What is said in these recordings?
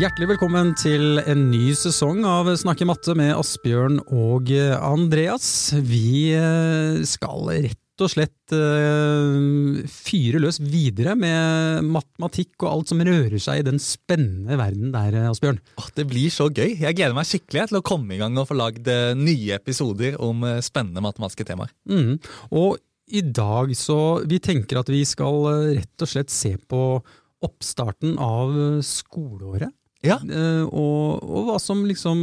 Hjertelig velkommen til en ny sesong av Snakke matte med Asbjørn og Andreas. Vi eh, skal rett og slett uh, fyre løs videre med matematikk og alt som rører seg i den spennende verden der, Asbjørn. Det blir så gøy. Jeg gleder meg skikkelig til å komme i gang og få lagd eh, nye episoder om spennende matematiske temaer. Mm. Og i dag så Vi tenker at vi skal rett og slett se på oppstarten av skoleåret. Ja. Uh, og, og, hva som liksom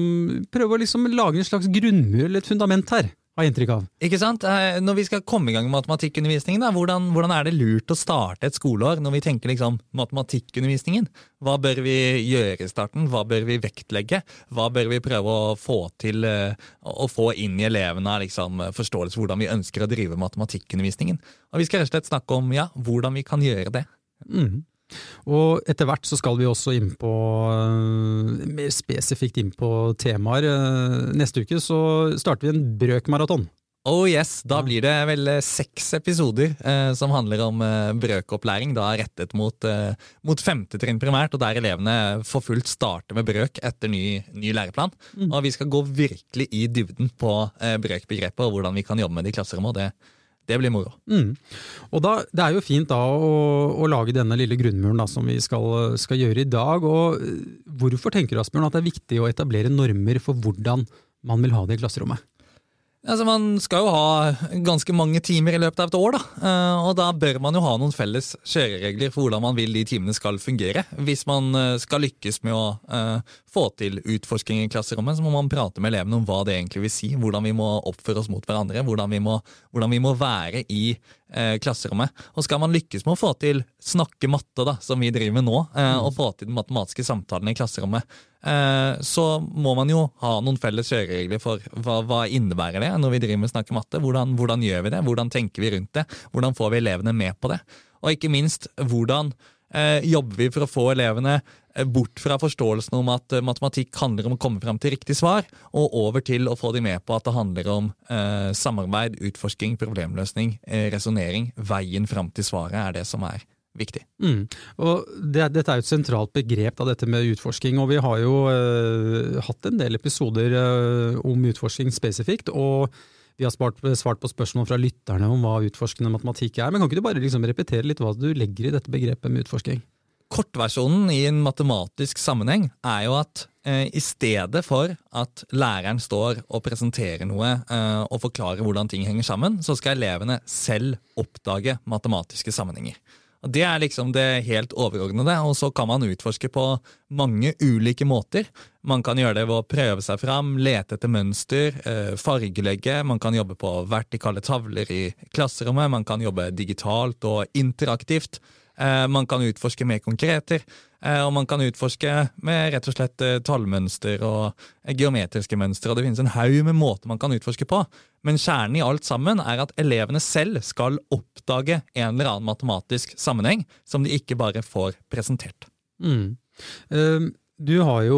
Prøve å liksom lage en slags grunnmur eller et fundament her, har jeg inntrykk av. Ikke sant? Eh, når vi skal komme i gang med matematikkundervisningen, da, hvordan, hvordan, er det lurt å starte et skoleår når vi tenker liksom matematikkundervisningen? Hva bør vi gjøre i starten? Hva bør vi vektlegge? Hva bør vi prøve å få til uh, å få inn i elevene liksom, forståelse for hvordan vi ønsker å drive matematikkundervisningen? Og Vi skal rett og slett snakke om ja, hvordan vi kan gjøre det. Mm. Og etter hvert så skal vi også inn på eh, mer spesifikt inn på temaer. Eh, neste uke så starter vi en brøkmaraton. Oh yes, Da blir det vel eh, seks episoder eh, som handler om eh, brøkopplæring. Da rettet mot, eh, mot femte trinn primært, og der elevene for fullt starter med brøk etter ny, ny læreplan. Mm. Og vi skal gå virkelig i dybden på eh, brøkbegrepet og hvordan vi kan jobbe med det i klasserommet. og det det blir moro. Mm. Og da, Det er jo fint da å, å lage denne lille grunnmuren da, som vi skal, skal, gjøre i dag. og eh, Hvorfor tenker du Asbjørn, at det er viktig å etablere normer for hvordan man vil ha det i klasserommet? Altså, Man skal jo ha ganske mange timer i løpet av et år, da. Eh, og da bør man jo ha noen felles kjøreregler for hvordan man vil de timene skal fungere. Hvis man eh, skal lykkes med å uh, få til utforsking i klasserommet, så må man prate med elevene om hva det egentlig vil si. Hvordan vi må oppføre oss mot hverandre, hvordan vi må, hvordan vi må være i klasserommet. Og skal man lykkes med å få til snakke matte, da, som vi driver med nå, uh, og få til den matematiske samtalen i klasserommet, Eh, så må man jo ha noen felles kjøreregler for hva, hva innebærer det når vi driver med snakke matte. Hvordan, hvordan, gjør vi det? Hvordan tenker vi rundt det? Hvordan får vi elevene med på det? Og ikke minst, hvordan eh, jobber vi for å få elevene eh, bort fra forståelsen om at eh, matematikk handler om å komme fram til riktig svar, og over til å få de med på at det handler om eh, samarbeid, utforsking, problemløsning, eh, resonnering. Veien fram til svaret er det som er viktig. Mm. Og det, Dette er jo et sentralt begrep, av dette med utforsking. og Vi har jo eh, hatt en del episoder eh, om utforsking spesifikt. og vi har svart, svart, på spørsmål fra lytterne om hva utforskende matematikk er. Men kan ikke du bare liksom repetere litt hva du legger i dette begrepet med utforsking? Kortversjonen i en matematisk sammenheng er jo at eh, i stedet for at læreren står og presenterer noe eh, og forklarer hvordan ting henger sammen, så skal elevene selv oppdage matematiske sammenhenger. Det er liksom det helt overordnede, og så kan man utforske på mange ulike måter. Man kan gjøre det ved å prøve seg fram, lete etter mønster, eh, fargelegge. Man kan jobbe på vertikale tavler i klasserommet, man kan jobbe digitalt og interaktivt. Eh, man kan utforske med konkreter, eh, og man kan utforske med rett og slett eh, tallmønster og geometriske mønster. og Det finnes en haug med måter man kan utforske på. Men kjernen i alt sammen er at elevene selv skal oppdage en eller annen matematisk sammenheng som de ikke bare får presentert. Mm. Uh, du har jo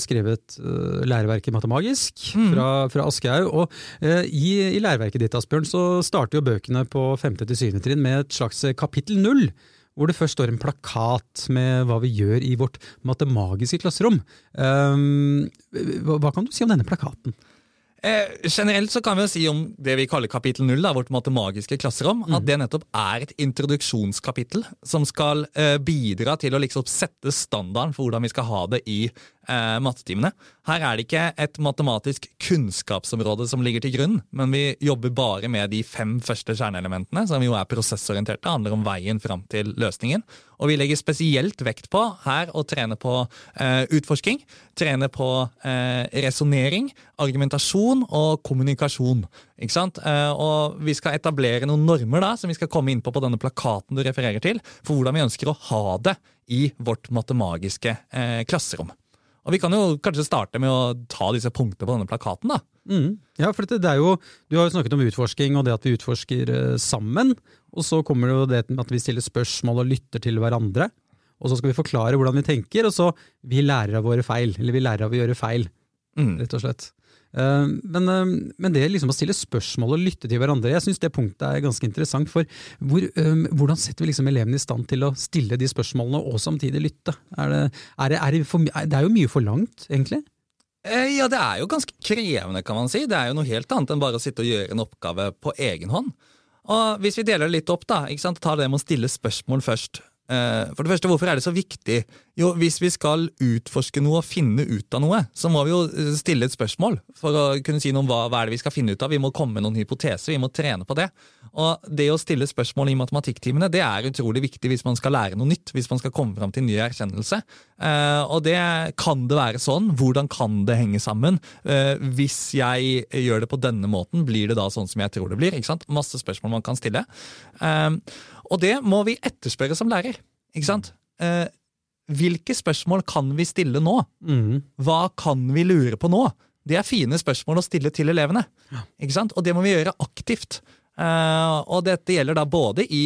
skrevet uh, læreverket Matemagisk mm. fra, fra Aschehoug. Og uh, i, i, læreverket ditt Asbjørn, så starter jo bøkene på femte til syvende trinn med et slags kapittel null hvor det først står en plakat med hva vi gjør i vårt matemagiske klasserom. Um, hva kan du si om denne plakaten? Eh, generelt så kan vi jo si om det vi kaller kapittel null, vårt matemagiske klasserom, mm. at det nettopp er et introduksjonskapittel som skal eh, bidra til å liksom sette standarden for hvordan vi skal ha det i eh, mattetimene. Her er det ikke et matematisk kunnskapsområde som ligger til grunn, men vi jobber bare med de fem første kjerneelementene, som jo er prosessorienterte, handler om veien fram til løsningen. Og vi legger spesielt vekt på her å trene på eh, utforsking, trene på eh, resonnering, argumentasjon og kommunikasjon. Ikke sant? Eh, og vi skal etablere noen normer da, som vi skal komme inn på på denne plakaten du refererer til, for hvordan vi ønsker å ha det i vårt matemagiske eh, klasserom. Og Vi kan jo kanskje starte med å ta disse punktene på denne plakaten. da. Mm. Ja, for det er jo, Du har jo snakket om utforsking og det at vi utforsker eh, sammen. Og så kommer det jo det med at vi stiller spørsmål og lytter til hverandre. Og så skal vi forklare hvordan vi tenker, og så vi lærer av våre feil. Eller vi lærer av å gjøre feil, mm. rett og slett. Eh, men, eh, men, det liksom å stille spørsmål og lytte til hverandre, jeg syns det punktet er ganske interessant. For hvor, um, hvordan setter vi liksom elevene i stand til å stille de spørsmålene og samtidig lytte? Er det, er det, er det, for, det er jo mye for langt, egentlig? Ja, det er jo ganske krevende, kan man si. Det er jo noe helt annet enn bare å sitte og gjøre en oppgave på egen hånd. Og Hvis vi deler det litt opp, da, ta det med å stille spørsmål først. Eh, for det første, Hvorfor er det så viktig? Jo, Hvis vi skal utforske noe og finne ut av noe, så må vi jo eh, stille et spørsmål for å kunne si noe om hva, hva er det vi skal finne ut av. Vi må komme med noen hypoteser, vi må trene på det. Og Det å stille spørsmål i matematikktimene det er utrolig viktig hvis man skal lære noe nytt. Hvis man skal komme fram til ny erkjennelse. Eh, og det kan det være sånn. Hvordan kan det henge sammen? Hvis jeg gjør det på denne måten, blir det da sånn som jeg tror det blir? ikke sant? Masse spørsmål man kan stille. Og det må vi etterspørre som lærer. Ikke sant? Hvilke spørsmål kan vi stille nå? Mm. Hva kan vi lure på nå? Det er fine spørsmål å stille til elevene. Ja. Ikke sant? Og det må vi gjøre aktivt. Uh, og dette gjelder da både i,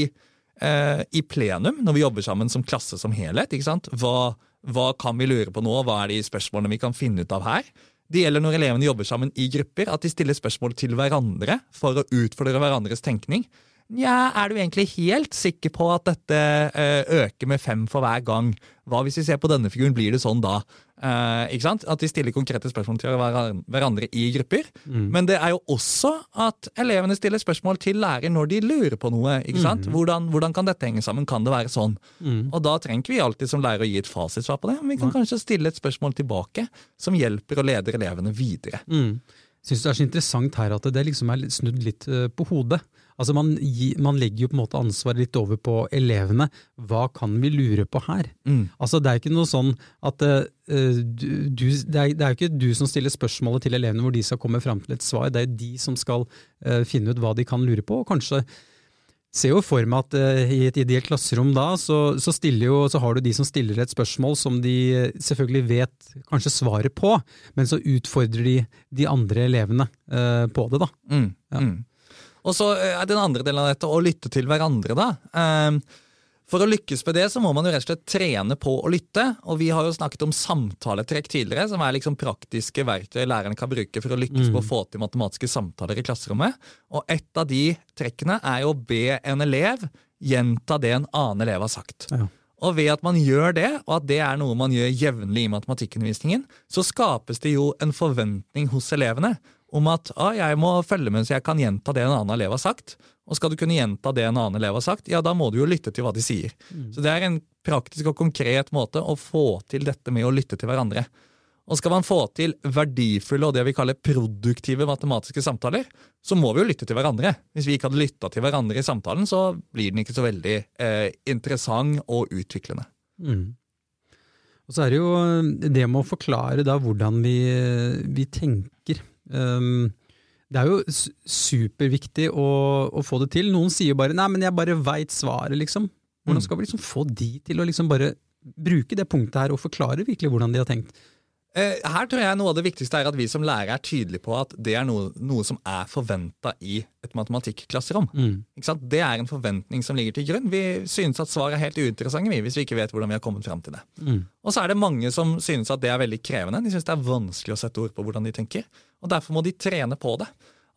uh, i, plenum, når vi jobber sammen som klasse som helhet. Ikke sant? Hva, hva kan vi lure på nå? Hva er de spørsmålene vi kan finne ut av her? Det gjelder når elevene jobber sammen i grupper, at de stiller spørsmål til hverandre for å utfordre hverandres tenkning. Nja, er du egentlig helt sikker på at dette eh, øker med fem for hver gang? Hva hvis vi ser på denne figuren, blir det sånn da? Eh, ikke sant? At de stiller konkrete spørsmål til hverandre i grupper. Mm. Men det er jo også at elevene stiller spørsmål til lærer når de lurer på noe. ikke sant? Mm. Hvordan, hvordan, kan dette henge sammen? Kan det være sånn? Mm. Og da trenger vi alltid som lærer å gi et fasitsvar på det, men vi kan kanskje stille et spørsmål tilbake som hjelper og leder elevene videre. Mm. Syns det er så interessant her at det liksom er snudd litt eh, på hodet. Altså man, man, legger jo på en måte ansvaret litt over på elevene. Hva kan vi lure på her? Mm. Altså Det er ikke noe sånn at uh, du, det, er, det er jo ikke du som stiller spørsmålet til elevene hvor de skal komme fram til et svar. Det er de som skal uh, finne ut hva de kan lure på. og kanskje ser jo for meg at uh, i et ideelt klasserom da, så, så, jo, så, har du de som stiller et spørsmål som de selvfølgelig vet kanskje svaret på, men så utfordrer de de andre elevene uh, på det. da. Mm. Ja. Mm. Og så eh, er den andre delen av dette å lytte til hverandre, da. Ehm, for å lykkes med det så må man jo rett og slett trene på å lytte. Og vi har jo snakket om samtaletrekk tidligere, som er liksom praktiske verktøy læreren kan bruke for å lykkes mm. på å få til matematiske samtaler i klasserommet. Og et av de trekkene er jo å be en elev gjenta det en annen elev har sagt. Ja. Og ved at man gjør det, og at det er noe man gjør jevnlig i matematikkundervisningen, så skapes det jo en forventning hos elevene om at ah, jeg må følge med så jeg kan gjenta det en annen elev har sagt. Og skal du kunne gjenta det en annen elev har sagt, ja, da må du jo lytte til hva de sier. Mm. Så det er en praktisk og konkret måte å få til dette med å lytte til hverandre. Og skal man få til verdifulle og det vi kaller produktive matematiske samtaler, så må vi jo lytte til hverandre. Hvis vi ikke hadde lytta til hverandre i samtalen, så blir den ikke så veldig eh, interessant og utviklende. Mm. Og så er det jo det med å forklare da hvordan vi, vi tenker. Um, det er jo superviktig å, å, få det til. Noen sier bare 'nei, men jeg bare veit svaret', liksom. Hvordan mm. skal vi liksom få de til å liksom bare bruke det punktet her og forklare virkelig hvordan de har tenkt? Eh, her tror jeg noe av det viktigste er at vi som lærere er tydelige på at det er noe, noe som er forventa i et matematikklasserom. Mm. Det er en forventning som ligger til grunn. Vi synes at svar er helt uinteressante hvis vi ikke vet hvordan vi har kommet fram til det. Mm. Og så er det mange som synes at det er veldig krevende. De synes det er vanskelig å sette ord på hvordan de tenker. Og Derfor må de trene på det.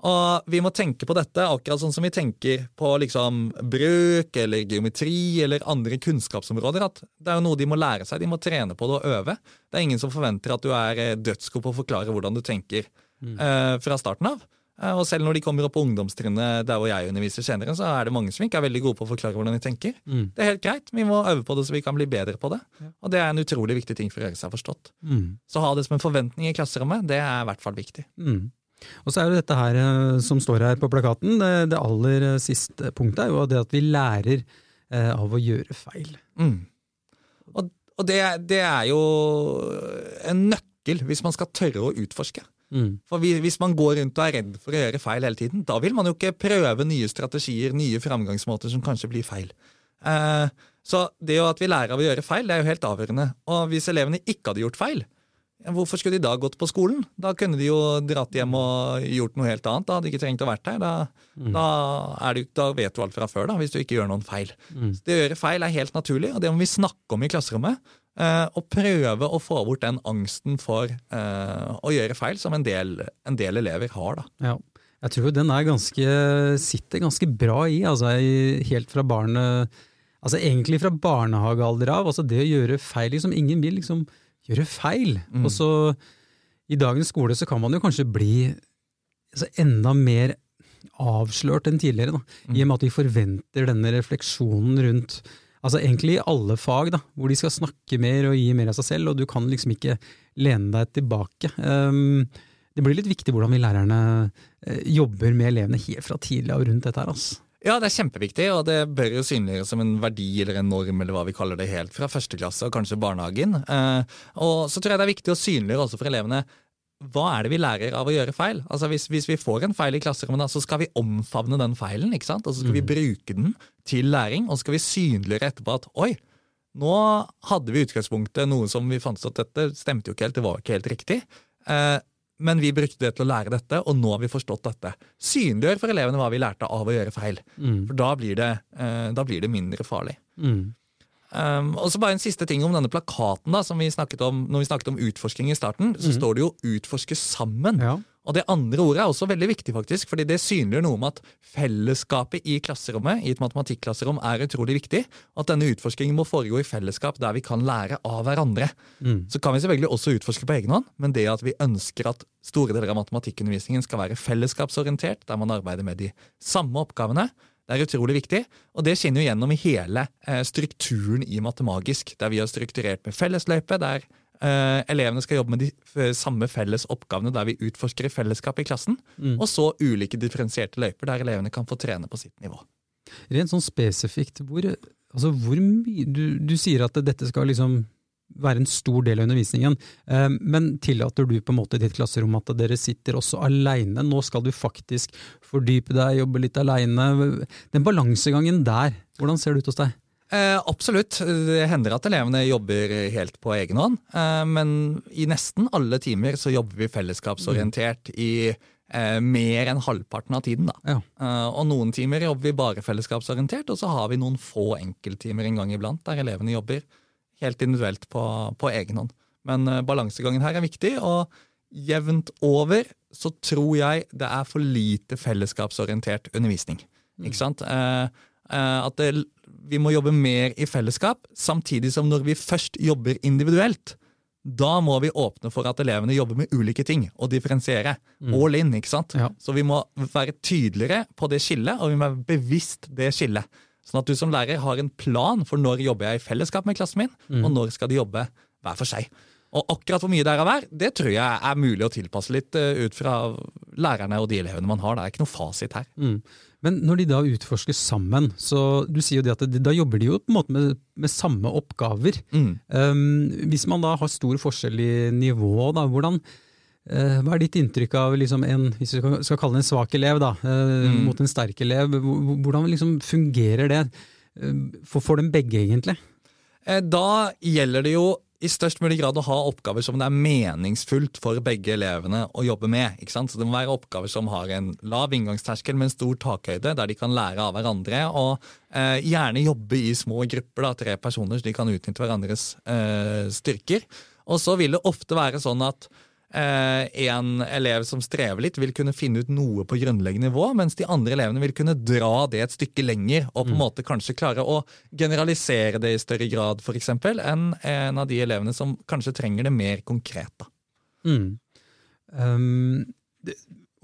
Og vi må tenke på dette akkurat sånn som vi tenker på liksom bruk eller geometri eller andre kunnskapsområder. at Det er jo noe de må lære seg. De må trene på det og øve. Det er ingen som forventer at du er eh, dødsgod på å forklare hvordan du tenker mm. uh, fra starten av. Uh, og selv når de kommer opp på ungdomstrinnet der hvor jeg underviser senere, så er det mange som ikke er veldig gode på å forklare hvordan de tenker. Mm. Det er helt greit. Vi må øve på det så vi kan bli bedre på det. Ja. Og det er en utrolig viktig ting for å gjøre seg forstått. Mm. Så ha det som en forventning i klasserommet, det er i hvert fall viktig. Mm. Og så er jo dette her eh, som står her på plakaten, det, det aller eh, siste punktet er jo det at vi lærer eh, av å gjøre feil. Mm. Og, og det, det, er jo en nøkkel hvis man skal tørre å utforske. Mm. For Hvis man går rundt og er redd for å gjøre feil hele tiden, da vil man jo ikke prøve nye strategier, nye framgangsmåter som kanskje blir feil. Eh, så det at vi lærer av å gjøre feil, det er jo helt avgjørende. Og hvis elevene ikke hadde gjort feil, Hvorfor skulle de da gått på skolen? Da kunne de jo dratt hjem og gjort noe helt annet. Da hadde de ikke trengt å vært her. Da, mm. da, du, da, vet du alt fra før, da, hvis du ikke gjør noen feil. Mm. det å gjøre feil er helt naturlig, og det må vi snakke om i klasserommet. Og prøve å få bort den angsten for å gjøre feil som en del, en del elever har. da. Ja. Jeg tror den er ganske, sitter ganske bra i, altså helt fra barnet Altså egentlig fra barnehagealder av. altså Det å gjøre feil liksom, Ingen vil liksom gjøre feil. Mm. Og så i dagens skole så kan man jo kanskje bli altså, enda mer avslørt enn tidligere, da, mm. i og med at vi forventer denne refleksjonen rundt altså egentlig i alle fag, da, hvor de skal snakke mer og gi mer av seg selv, og du kan liksom ikke lene deg tilbake. Um, det blir litt viktig hvordan vi lærerne uh, jobber med elevene helt fra tidlig av rundt dette her. altså. Ja, det er kjempeviktig, og det bør jo synliggjøres som en verdi eller en norm, eller hva vi kaller det helt fra første klasse og kanskje barnehagen. Eh, og så tror jeg det er viktig å synliggjøre også for elevene hva er det vi lærer av å gjøre feil? Altså Hvis, hvis vi får en feil i klasserommet, så skal vi omfavne den feilen, ikke sant? og så skal mm. vi bruke den til læring, og så skal vi synliggjøre etterpå at oi, nå hadde vi utgangspunktet noe som vi fant ut at dette stemte jo ikke helt, det var ikke helt riktig. Eh, men vi brukte det til å lære dette, og nå har vi forstått dette. Synliggjør for elevene hva vi lærte av å gjøre feil. Mm. For da blir, det, eh, da blir, det, mindre farlig. Mm. Um, og så bare En siste ting om denne plakaten. da, som vi snakket om Når vi snakket om utforsking i starten, så mm. står det jo 'utforske sammen'. Ja. Og Det andre ordet er også veldig viktig, faktisk, fordi det synliggjør noe om at fellesskapet i klasserommet i et matematikklasserom er utrolig viktig. At denne utforskingen må foregå i fellesskap der vi kan lære av hverandre. Mm. Så kan vi selvfølgelig også utforske på egen hånd, men det at vi ønsker at store deler av matematikkundervisningen skal være fellesskapsorientert, der man arbeider med de samme oppgavene, det er utrolig viktig, og det skinner jo gjennom i hele eh, strukturen i Matemagisk, der vi har strukturert med fellesløype, der eh, elevene skal jobbe med de samme felles oppgavene der vi utforsker i fellesskap i klassen, mm. og så ulike differensierte løyper der elevene kan få trene på sitt nivå. Rent sånn spesifikt, hvor, altså hvor mye du, du sier at dette skal liksom være en stor del av undervisningen. Eh, men tillater du på en måte i ditt klasserom at dere sitter også aleine? Nå skal du faktisk fordype deg, jobbe litt aleine. Den balansegangen der, hvordan ser det ut hos deg? Eh, absolutt. Det hender at elevene jobber helt på egen hånd. Eh, men i nesten alle timer så jobber vi fellesskapsorientert i eh, mer enn halvparten av tiden. Ja. Eh, og noen timer jobber vi bare fellesskapsorientert, og så har vi noen få enkelttimer en gang iblant der elevene jobber helt individuelt på, på egen hånd. Men uh, balansegangen her er viktig, og jevnt over så tror jeg det er for lite fellesskapsorientert undervisning. Mm. Ikke sant? Uh, uh, at det, vi må jobbe mer i fellesskap, samtidig som når vi først jobber individuelt, da må vi åpne for at elevene jobber med ulike ting og differensiere. Mm. All in, ikke sant? Ja. Så vi må være tydeligere på det skillet, og vi må være bevisst det skillet. Sånn at du som lærer har en plan for når jobber jeg i fellesskap med klassen min, mm. og når skal de jobbe hver for seg. Og akkurat hvor mye det er av hver, det tror jeg er mulig å tilpasse litt uh, ut fra lærerne og de elevene man har. Det er ikke noe fasit her. Mm. Men når de da utforsker sammen, så du sier jo det at de, da jobber de jo på en måte med, med samme oppgaver. Mm. Um, hvis man da har stor forskjell i nivå, da, hvordan, Eh, hva er ditt inntrykk av liksom en hvis vi skal kalle det en svak elev da, eh, mm. mot en sterk elev? Hvordan liksom fungerer det eh, for, for dem begge, egentlig? Da gjelder det jo i størst mulig grad å ha oppgaver som det er meningsfullt for begge elevene å jobbe med. ikke sant? Så Det må være oppgaver som har en lav inngangsterskel med en stor takhøyde, der de kan lære av hverandre. Og eh, gjerne jobbe i små grupper, da, tre personer, så de kan utnytte hverandres eh, styrker. Og så vil det ofte være sånn at Eh, en elev som strever litt, vil kunne finne ut noe på grunnleggende nivå, mens de andre elevene vil kunne dra det et stykke lenger og på en mm. måte kanskje klare å generalisere det i større grad eksempel, enn en av de elevene som kanskje trenger det mer konkret. Da. Mm. Um, det,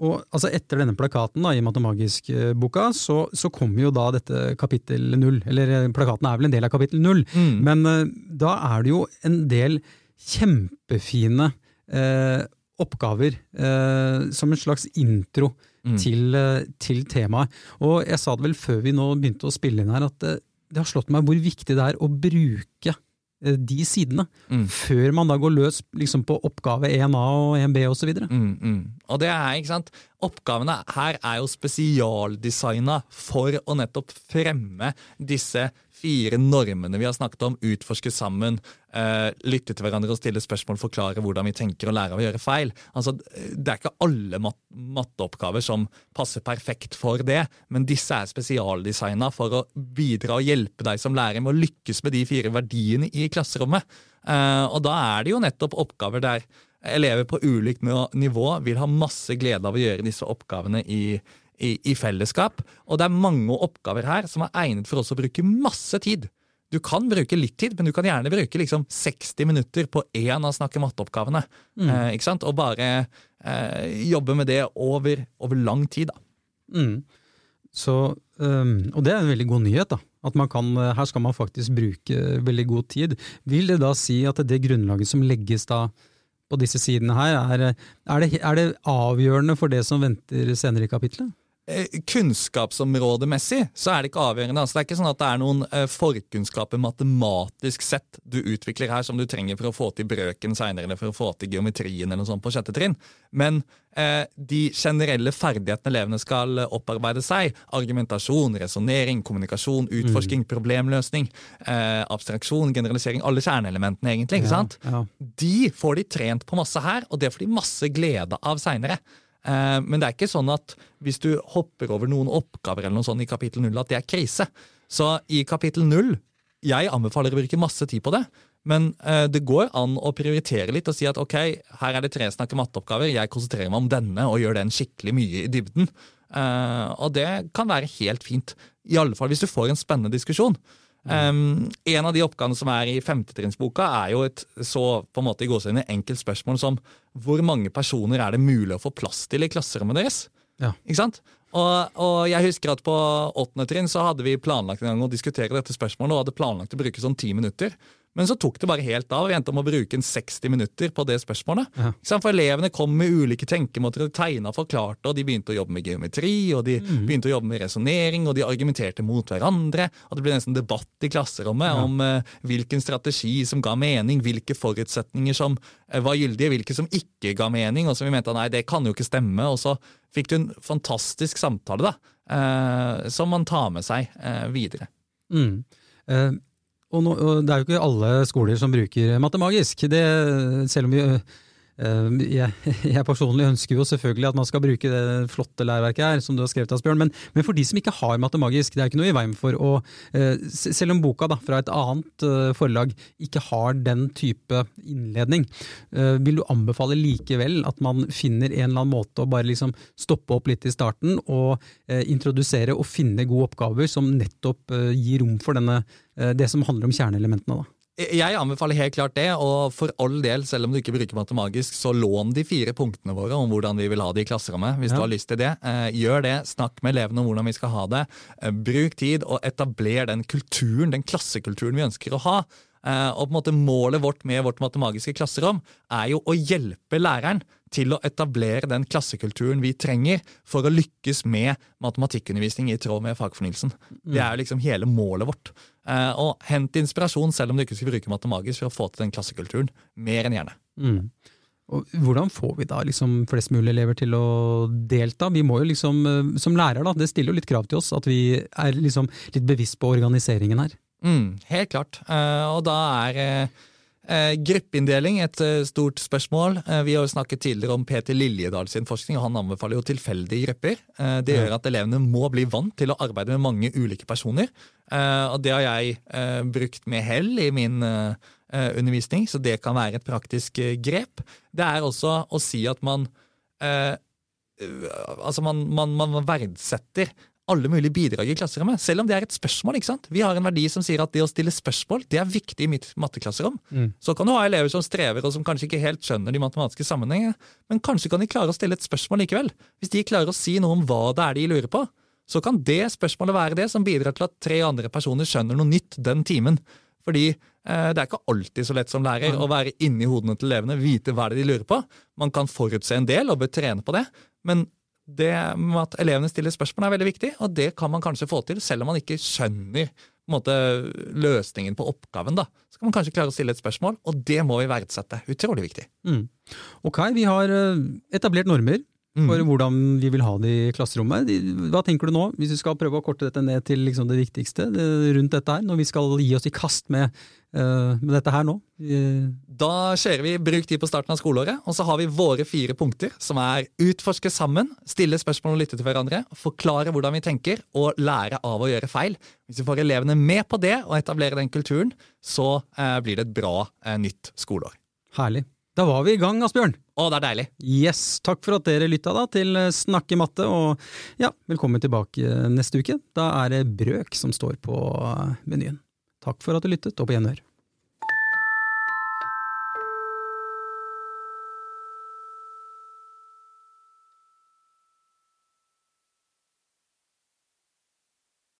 og altså Etter denne plakaten da, i Matemagisk-boka, så, så kommer jo da dette kapittel null. Eller eh, plakaten er vel en del av kapittel null, mm. men uh, da er det jo en del kjempefine eh, oppgaver eh, som en slags intro mm. til, eh, til, temaet. Og jeg sa det vel før vi nå begynte å spille inn her, at det, det har slått meg hvor viktig det er å bruke eh, de sidene, mm. før man da går løs liksom, på oppgave 1A og 1B osv. Mm, mm. Og det er, ikke sant, Oppgavene her er jo spesialdesigna for å nettopp fremme disse fire normene vi har snakket om, utforske sammen, uh, lytte til hverandre og stille spørsmål, forklare hvordan vi tenker og lære av å gjøre feil. Altså, det er ikke alle mat matteoppgaver som passer perfekt for det, men disse er spesialdesigna for å bidra og hjelpe deg som lærer med å lykkes med de fire verdiene i klasserommet. Eh, og da er det jo nettopp oppgaver der elever på ulikt nivå vil ha masse glede av å gjøre disse oppgavene i, i, i fellesskap. Og det er mange oppgaver her som er egnet for oss å bruke masse tid. Du kan bruke litt tid, men du kan gjerne bruke liksom 60 minutter på én av snakke matte-oppgavene. Mm. Eh, ikke sant? Og bare eh, jobbe med det over, over lang tid. da. Mm. Så, um, og det er en veldig god nyhet. da. At man kan, Her skal man faktisk bruke veldig god tid. Vil det da si at det grunnlaget som legges da på disse sidene her, er, er, det, er det avgjørende for det som venter senere i kapitlet? Eh, kunnskapsområdemessig så er det ikke avgjørende. Altså, det er ikke sånn at det er noen eh, forkunnskaper matematisk sett du utvikler her som du trenger for å få til brøken seinere, eller for å få til geometrien eller noe sånt på sjette trinn. Men eh, de generelle ferdighetene elevene skal opparbeide seg, argumentasjon, resonnering, kommunikasjon, utforsking, mm. problemløsning, eh, abstraksjon, generalisering, alle kjerneelementene, egentlig, ikke sant? Ja, ja. De får de trent på masse her, og det får de masse glede av seinere. Eh, men det er ikke sånn at hvis du hopper over noen oppgaver eller noe sånt i kapittel 0, at det er krise. Så i kapittel 0 jeg anbefaler å bruke masse tid på det, men eh, det går an å prioritere litt og si at ok, her er det tre snakke matteoppgaver, jeg konsentrerer meg om denne og gjør den skikkelig mye i dybden. Eh, og det kan være helt fint. I alle fall hvis du får en spennende diskusjon. Um, en av de oppgavene som er i femtetrinnsboka, er jo et så på en måte i gåsehudene enkelt spørsmål som hvor mange personer er det mulig å få plass til i klasserommet deres? Ja. Ikke sant? Og, og, jeg husker at på åttende trinn så hadde vi planlagt en gang å diskutere dette spørsmålet og hadde planlagt å bruke sånn ti minutter. Men så tok det bare helt av. Vi endte om å bruke en 60 minutter på det spørsmålet. Ja. For elevene kom med ulike tenkemåter, de tegna og forklarte, og de begynte å jobbe med geometri, og de mm. begynte å jobbe med resonnering, og de argumenterte mot hverandre. Og det ble nesten debatt i klasserommet ja. om uh, hvilken strategi som ga mening, hvilke forutsetninger som uh, var gyldige, hvilke som ikke ga mening, og som vi mente nei, det kan jo ikke stemme. Og så fikk du en fantastisk samtale, da, uh, som man tar med seg videre. Mm. Og, no, og, det er jo ikke alle skoler som bruker Matemagisk. Det, selv om vi jeg, jeg, personlig ønsker jo selvfølgelig at man skal bruke det flotte læreverket her, som du har skrevet, Asbjørn, men, men for de som ikke har matemagisk, det er ikke noe i veien for å eh, Selv om boka da, fra et annet eh, forlag ikke har den type innledning, eh, vil du anbefale likevel at man finner en eller annen måte å bare liksom stoppe opp litt i starten og introdusere og finne gode oppgaver som nettopp gir rom for denne, det som handler om kjerneelementene? da? Jeg anbefaler helt klart det, og for all del, selv om du ikke bruker matemagisk, så lån de fire punktene våre om hvordan vi vil ha det i klasserommet. hvis ja. du har lyst til det. Eh, gjør det, snakk med elevene om hvordan vi skal ha det. Eh, bruk tid, og etabler den kulturen, den klassekulturen vi ønsker å ha. Eh, og på en måte Målet vårt med vårt matemagiske klasserom er jo å hjelpe læreren til å etablere den klassekulturen vi trenger for å lykkes med matematikkundervisning i tråd med fagfornyelsen. Det er jo liksom hele målet vårt. Eh, og hent inspirasjon, selv om du ikke skal bruke matemagisk, for å få til den klassekulturen. Mer enn gjerne. Mm. Og hvordan får vi da liksom flest mulig elever til å delta? Vi må jo liksom, eh, Som lærer, da, det stiller jo litt krav til oss at vi er liksom litt bevisst på organiseringen her. Mm, helt klart. Uh, og da er uh, Eh, gruppeinndeling, et eh, stort spørsmål. Eh, vi har jo snakket tidligere om Peter Liljedal sin forskning, og han anbefaler jo tilfeldige grupper. Eh, det gjør at elevene må bli vant til å arbeide med mange ulike personer. Eh, og det har jeg eh, brukt med hell i min undervisning, så det kan være et praktisk grep. Det er også å si at man Altså, man, man, man verdsetter alle mulige bidrag i klasserommet, selv om det er et spørsmål. ikke sant? Vi har en verdi som sier at det å stille spørsmål det er viktig i mitt matteklasserom. Mm. Så kan du ha elever som strever og som kanskje ikke helt skjønner de matematiske sammenhengene, men kanskje kan de klare å stille et spørsmål likevel. Hvis de klarer å si noe om hva det er de lurer på, så kan det spørsmålet være det som bidrar til at tre andre personer skjønner noe nytt den timen. Fordi eh, det er ikke alltid så lett som lærer å være inni hodene til elevene, vite hva det er de lurer på. Man kan forutse en del og bør trene på det, men det med at elevene stiller spørsmål, er veldig viktig, og det kan man kanskje få til selv om man ikke skjønner måte, løsningen på oppgaven. da. Så kan man kanskje klare å stille et spørsmål, og det må vi verdsette. Utrolig viktig. Mm. Ok, vi har eh, etablert normer. For hvordan vi vil ha det i klasserommet. Hva tenker du nå, hvis vi skal prøve å korte dette ned til liksom det viktigste det, rundt dette her, når vi skal gi oss i kast med, uh, med dette her nå? Uh. Da kjører vi Bruk tid på starten av skoleåret, og så har vi våre fire punkter, som er utforske sammen, stille spørsmål og lytte til hverandre, forklare hvordan vi tenker, og lære av å gjøre feil. Hvis vi får elevene med på det og etablerer den kulturen, så uh, blir det et bra eh, nytt skoleår. herlig. Da var vi i gang, Asbjørn. Å, det er deilig! Yes, takk for at dere lytta da til eh, Snakke matte, og ja, velkommen tilbake eh, neste uke. Da er det brøk som står på eh, menyen. Takk for at du lyttet, og på gjenhør.